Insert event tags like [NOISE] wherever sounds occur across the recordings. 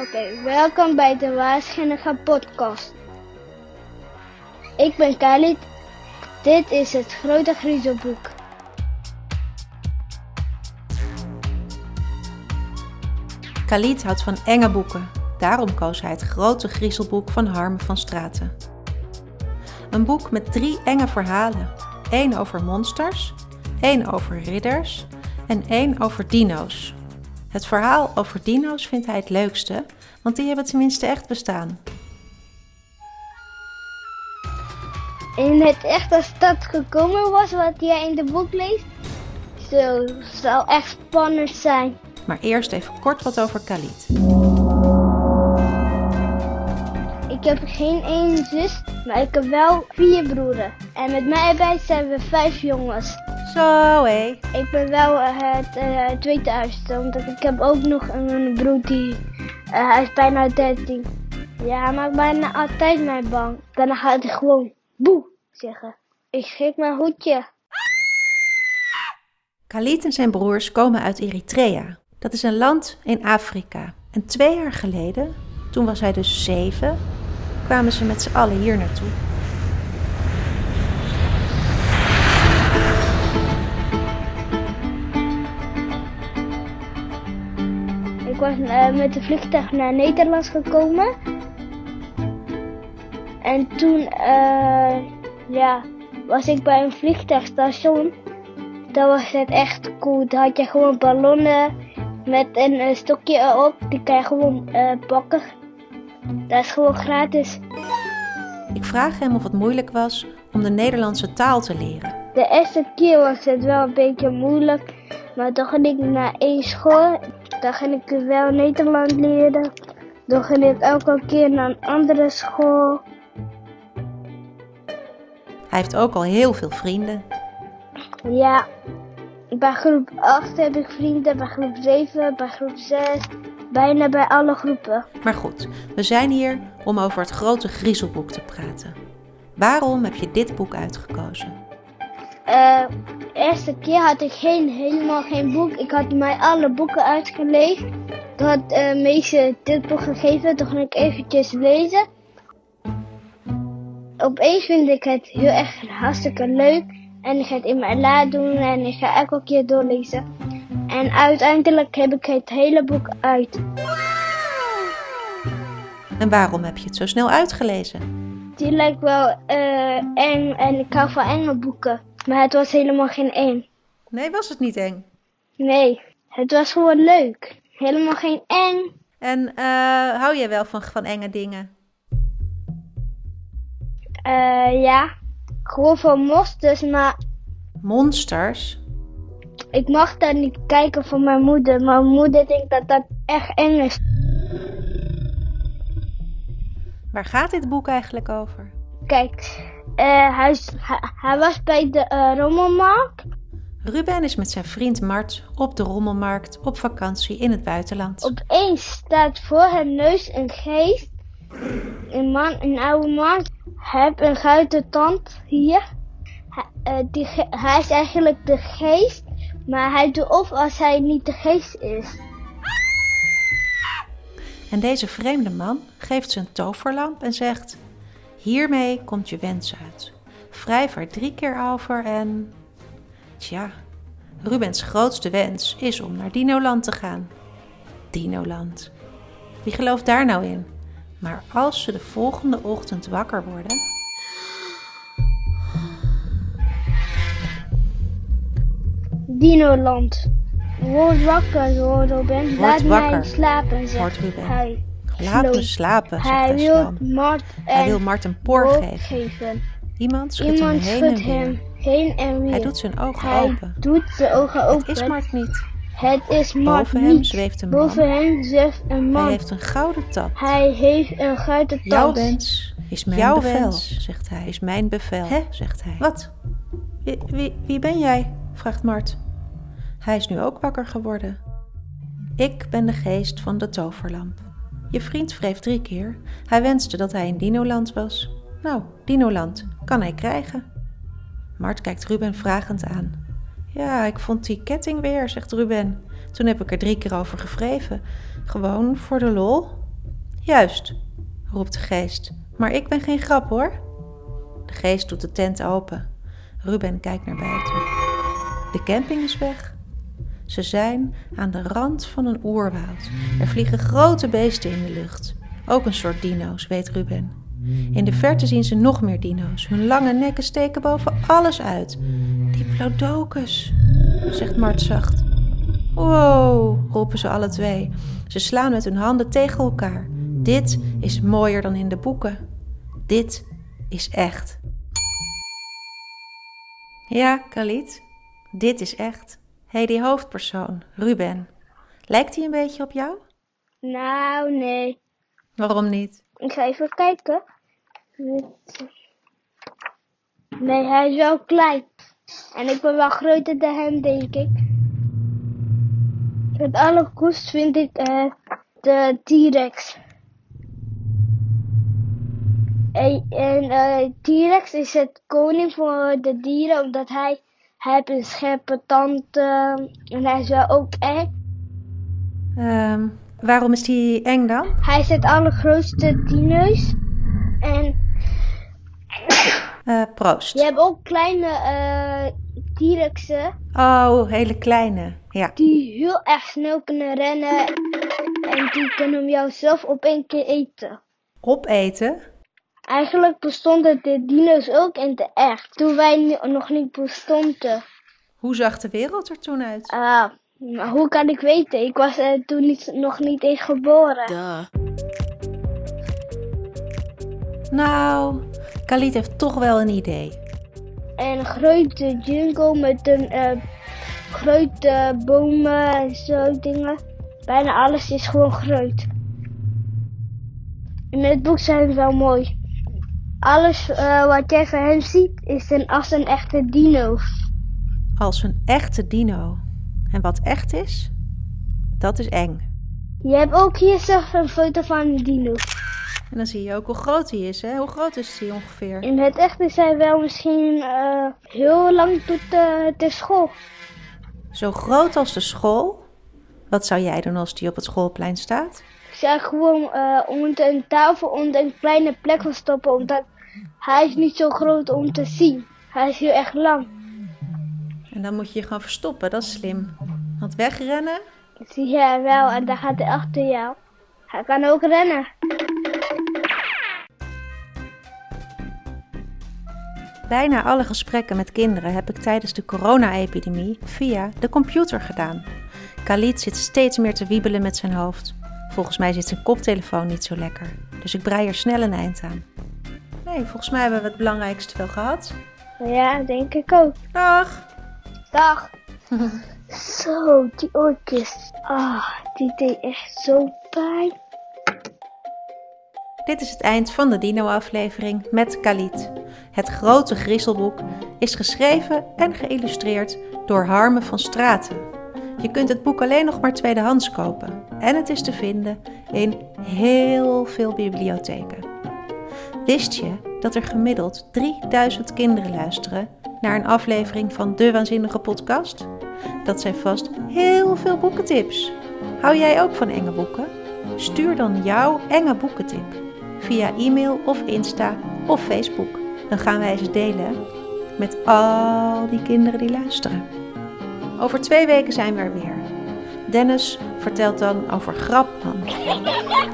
Oké, welkom bij de Waarschijnlijke podcast. Ik ben Khalid. Dit is het Grote Griezelboek. Khalid houdt van enge boeken. Daarom koos hij het Grote Griezelboek van Harme van Straten. Een boek met drie enge verhalen. één over monsters, één over ridders en één over dino's. Het verhaal over dino's vindt hij het leukste, want die hebben tenminste echt bestaan. In het echt als dat gekomen was wat jij in de boek leest, zo zal echt spannend zijn. Maar eerst even kort wat over Khalid. Ik heb geen één zus, maar ik heb wel vier broeren. En met mij erbij zijn we vijf jongens. Zo hé. Ik ben wel eh, het uh, tweede oudste, omdat ik heb ook nog een broer die, uh, hij is bijna 13. Ja, hij maakt bijna altijd mij bang. Dan gaat hij gewoon boe zeggen. Ik schrik mijn hoedje. Khalid en zijn broers komen uit Eritrea. Dat is een land in Afrika. En twee jaar geleden, toen was hij dus zeven, kwamen ze met z'n allen hier naartoe. Ik was uh, met de vliegtuig naar Nederland gekomen. En toen uh, ja, was ik bij een vliegtuigstation. Dat was het echt cool. Daar had je gewoon ballonnen met een uh, stokje erop. Die kan je gewoon pakken. Dat is gewoon gratis. Ik vraag hem of het moeilijk was om de Nederlandse taal te leren. De eerste keer was het wel een beetje moeilijk. Maar toen ging ik naar één school. Dan ging ik wel Nederland leren. Dan ging ik elke keer naar een andere school. Hij heeft ook al heel veel vrienden. Ja, bij groep 8 heb ik vrienden, bij groep 7, bij groep 6, bijna bij alle groepen. Maar goed, we zijn hier om over het grote griezelboek te praten. Waarom heb je dit boek uitgekozen? Uh, de eerste keer had ik geen, helemaal geen boek. Ik had mij alle boeken uitgelezen. Toen had uh, dit boek gegeven. Toen ging ik eventjes lezen. Opeens vind ik het heel erg hartstikke leuk. En ik ga het in mijn la doen en ik ga elke keer doorlezen. En uiteindelijk heb ik het hele boek uit. En waarom heb je het zo snel uitgelezen? Die lijkt wel uh, eng en ik hou van enge boeken. Maar het was helemaal geen eng. Nee, was het niet eng? Nee, het was gewoon leuk. Helemaal geen eng. En uh, hou jij wel van, van enge dingen? Uh, ja, gewoon van monsters, maar... Monsters? Ik mag daar niet kijken van mijn moeder. Mijn moeder denkt dat dat echt eng is. Waar gaat dit boek eigenlijk over? Kijk, hij, hij, hij, was bij de uh, rommelmarkt. Ruben is met zijn vriend Mart op de rommelmarkt op vakantie in het buitenland. Opeens staat voor zijn neus een geest. Een man, een oude man. Heeft een grote tand hier. Hij, uh, die, hij is eigenlijk de geest, maar hij doet of als hij niet de geest is. En deze vreemde man geeft ze een toverlamp en zegt: Hiermee komt je wens uit. Wrijf er drie keer over en. Tja, Rubens grootste wens is om naar Dinoland te gaan. Dinoland. Wie gelooft daar nou in? Maar als ze de volgende ochtend wakker worden. Dinoland. Word wakker, Robin. Word Laat wakker. mij slapen, zegt Ruben. hij. Laat me slapen, zegt Hij hij wil. Mart Hij en wil Mart een poor geven. geven. Iemand schudt Iemand hem heen en weer. hem heen en weer. Hij doet zijn ogen Hij open. doet zijn ogen Het open. is Mart niet. Het is Mart Boven hem zweeft een man. Boven hem zweeft een man. Hij heeft een gouden tap. Hij heeft een grote Jouw tand. wens is mijn Jouw bevel, wens. zegt hij. Is mijn bevel, Hè? zegt hij. Wat? Wie, wie, wie ben jij? vraagt Mart. Hij is nu ook wakker geworden. Ik ben de geest van de toverlamp. Je vriend wreef drie keer. Hij wenste dat hij in Dinoland was. Nou, Dinoland kan hij krijgen. Mart kijkt Ruben vragend aan. Ja, ik vond die ketting weer, zegt Ruben. Toen heb ik er drie keer over gevreven. Gewoon voor de lol. Juist, roept de geest. Maar ik ben geen grap hoor. De geest doet de tent open. Ruben kijkt naar buiten. De camping is weg. Ze zijn aan de rand van een oerwoud. Er vliegen grote beesten in de lucht. Ook een soort dino's, weet Ruben. In de verte zien ze nog meer dino's. Hun lange nekken steken boven alles uit. Diplodocus, zegt Mart zacht. Wow, roepen ze alle twee. Ze slaan met hun handen tegen elkaar. Dit is mooier dan in de boeken. Dit is echt. Ja, Khalid, dit is echt. Hé, hey, die hoofdpersoon, Ruben. Lijkt hij een beetje op jou? Nou, nee. Waarom niet? Ik ga even kijken. Nee, hij is wel klein. En ik ben wel groter dan hem, denk ik. Het allercoolst vind ik uh, de T-Rex. En, en uh, T-Rex is het koning voor de dieren, omdat hij, hij heeft een scherpe tand uh, en hij is wel ook eng. Um, waarom is hij eng dan? Hij is het allergrootste dino's. En... Uh, proost. Je hebt ook kleine T-Rexen. Oh, hele kleine, ja. Die heel erg snel kunnen rennen en die kunnen jou zelf op één keer eten. Opeten? Eigenlijk bestonden de dino's ook in de echt, toen wij nog niet bestonden. Hoe zag de wereld er toen uit? Ah, maar hoe kan ik weten? Ik was uh, toen niet, nog niet eens geboren. Duh. Nou, Khalid heeft toch wel een idee. Een grote jungle met een uh, grote bomen en zo dingen. Bijna alles is gewoon groot. In het boek zijn ze wel mooi. Alles uh, wat jij van hem ziet is een, als een echte dino. Als een echte dino. En wat echt is, dat is eng. Je hebt ook hier zelf een foto van een dino. En dan zie je ook hoe groot hij is, hè? Hoe groot is hij ongeveer? In het echt is hij wel misschien uh, heel lang tot de, de school. Zo groot als de school? Wat zou jij doen als die op het schoolplein staat? Ik zou gewoon uh, onder een tafel onder een kleine plek verstoppen, omdat hij is niet zo groot om te zien. Hij is heel erg lang. En dan moet je je gaan verstoppen, dat is slim. Want wegrennen? Jij wel en dan gaat hij achter jou. Hij kan ook rennen. Bijna alle gesprekken met kinderen heb ik tijdens de corona-epidemie via de computer gedaan. Khalid zit steeds meer te wiebelen met zijn hoofd. Volgens mij zit zijn koptelefoon niet zo lekker, dus ik brei er snel een eind aan. Nee, volgens mij hebben we het belangrijkste wel gehad. Ja, denk ik ook. Dag! Dag! [LAUGHS] zo, die oortjes. Ah, die deed echt zo pijn. Dit is het eind van de Dino-aflevering met Khalid. Het grote griezelboek is geschreven en geïllustreerd door Harme van Straten. Je kunt het boek alleen nog maar tweedehands kopen en het is te vinden in heel veel bibliotheken. Wist je dat er gemiddeld 3000 kinderen luisteren naar een aflevering van De Waanzinnige Podcast? Dat zijn vast heel veel boekentips. Hou jij ook van enge boeken? Stuur dan jouw enge boekentip via e-mail of Insta of Facebook. Dan gaan wij ze delen met al die kinderen die luisteren. Over twee weken zijn we er weer. Dennis vertelt dan over Grapman.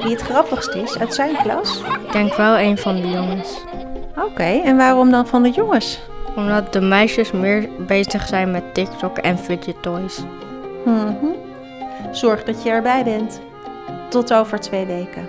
Wie het grappigst is uit zijn klas? Ik denk wel een van de jongens. Oké, okay, en waarom dan van de jongens? Omdat de meisjes meer bezig zijn met TikTok en fidget toys. Mm -hmm. Zorg dat je erbij bent. Tot over twee weken.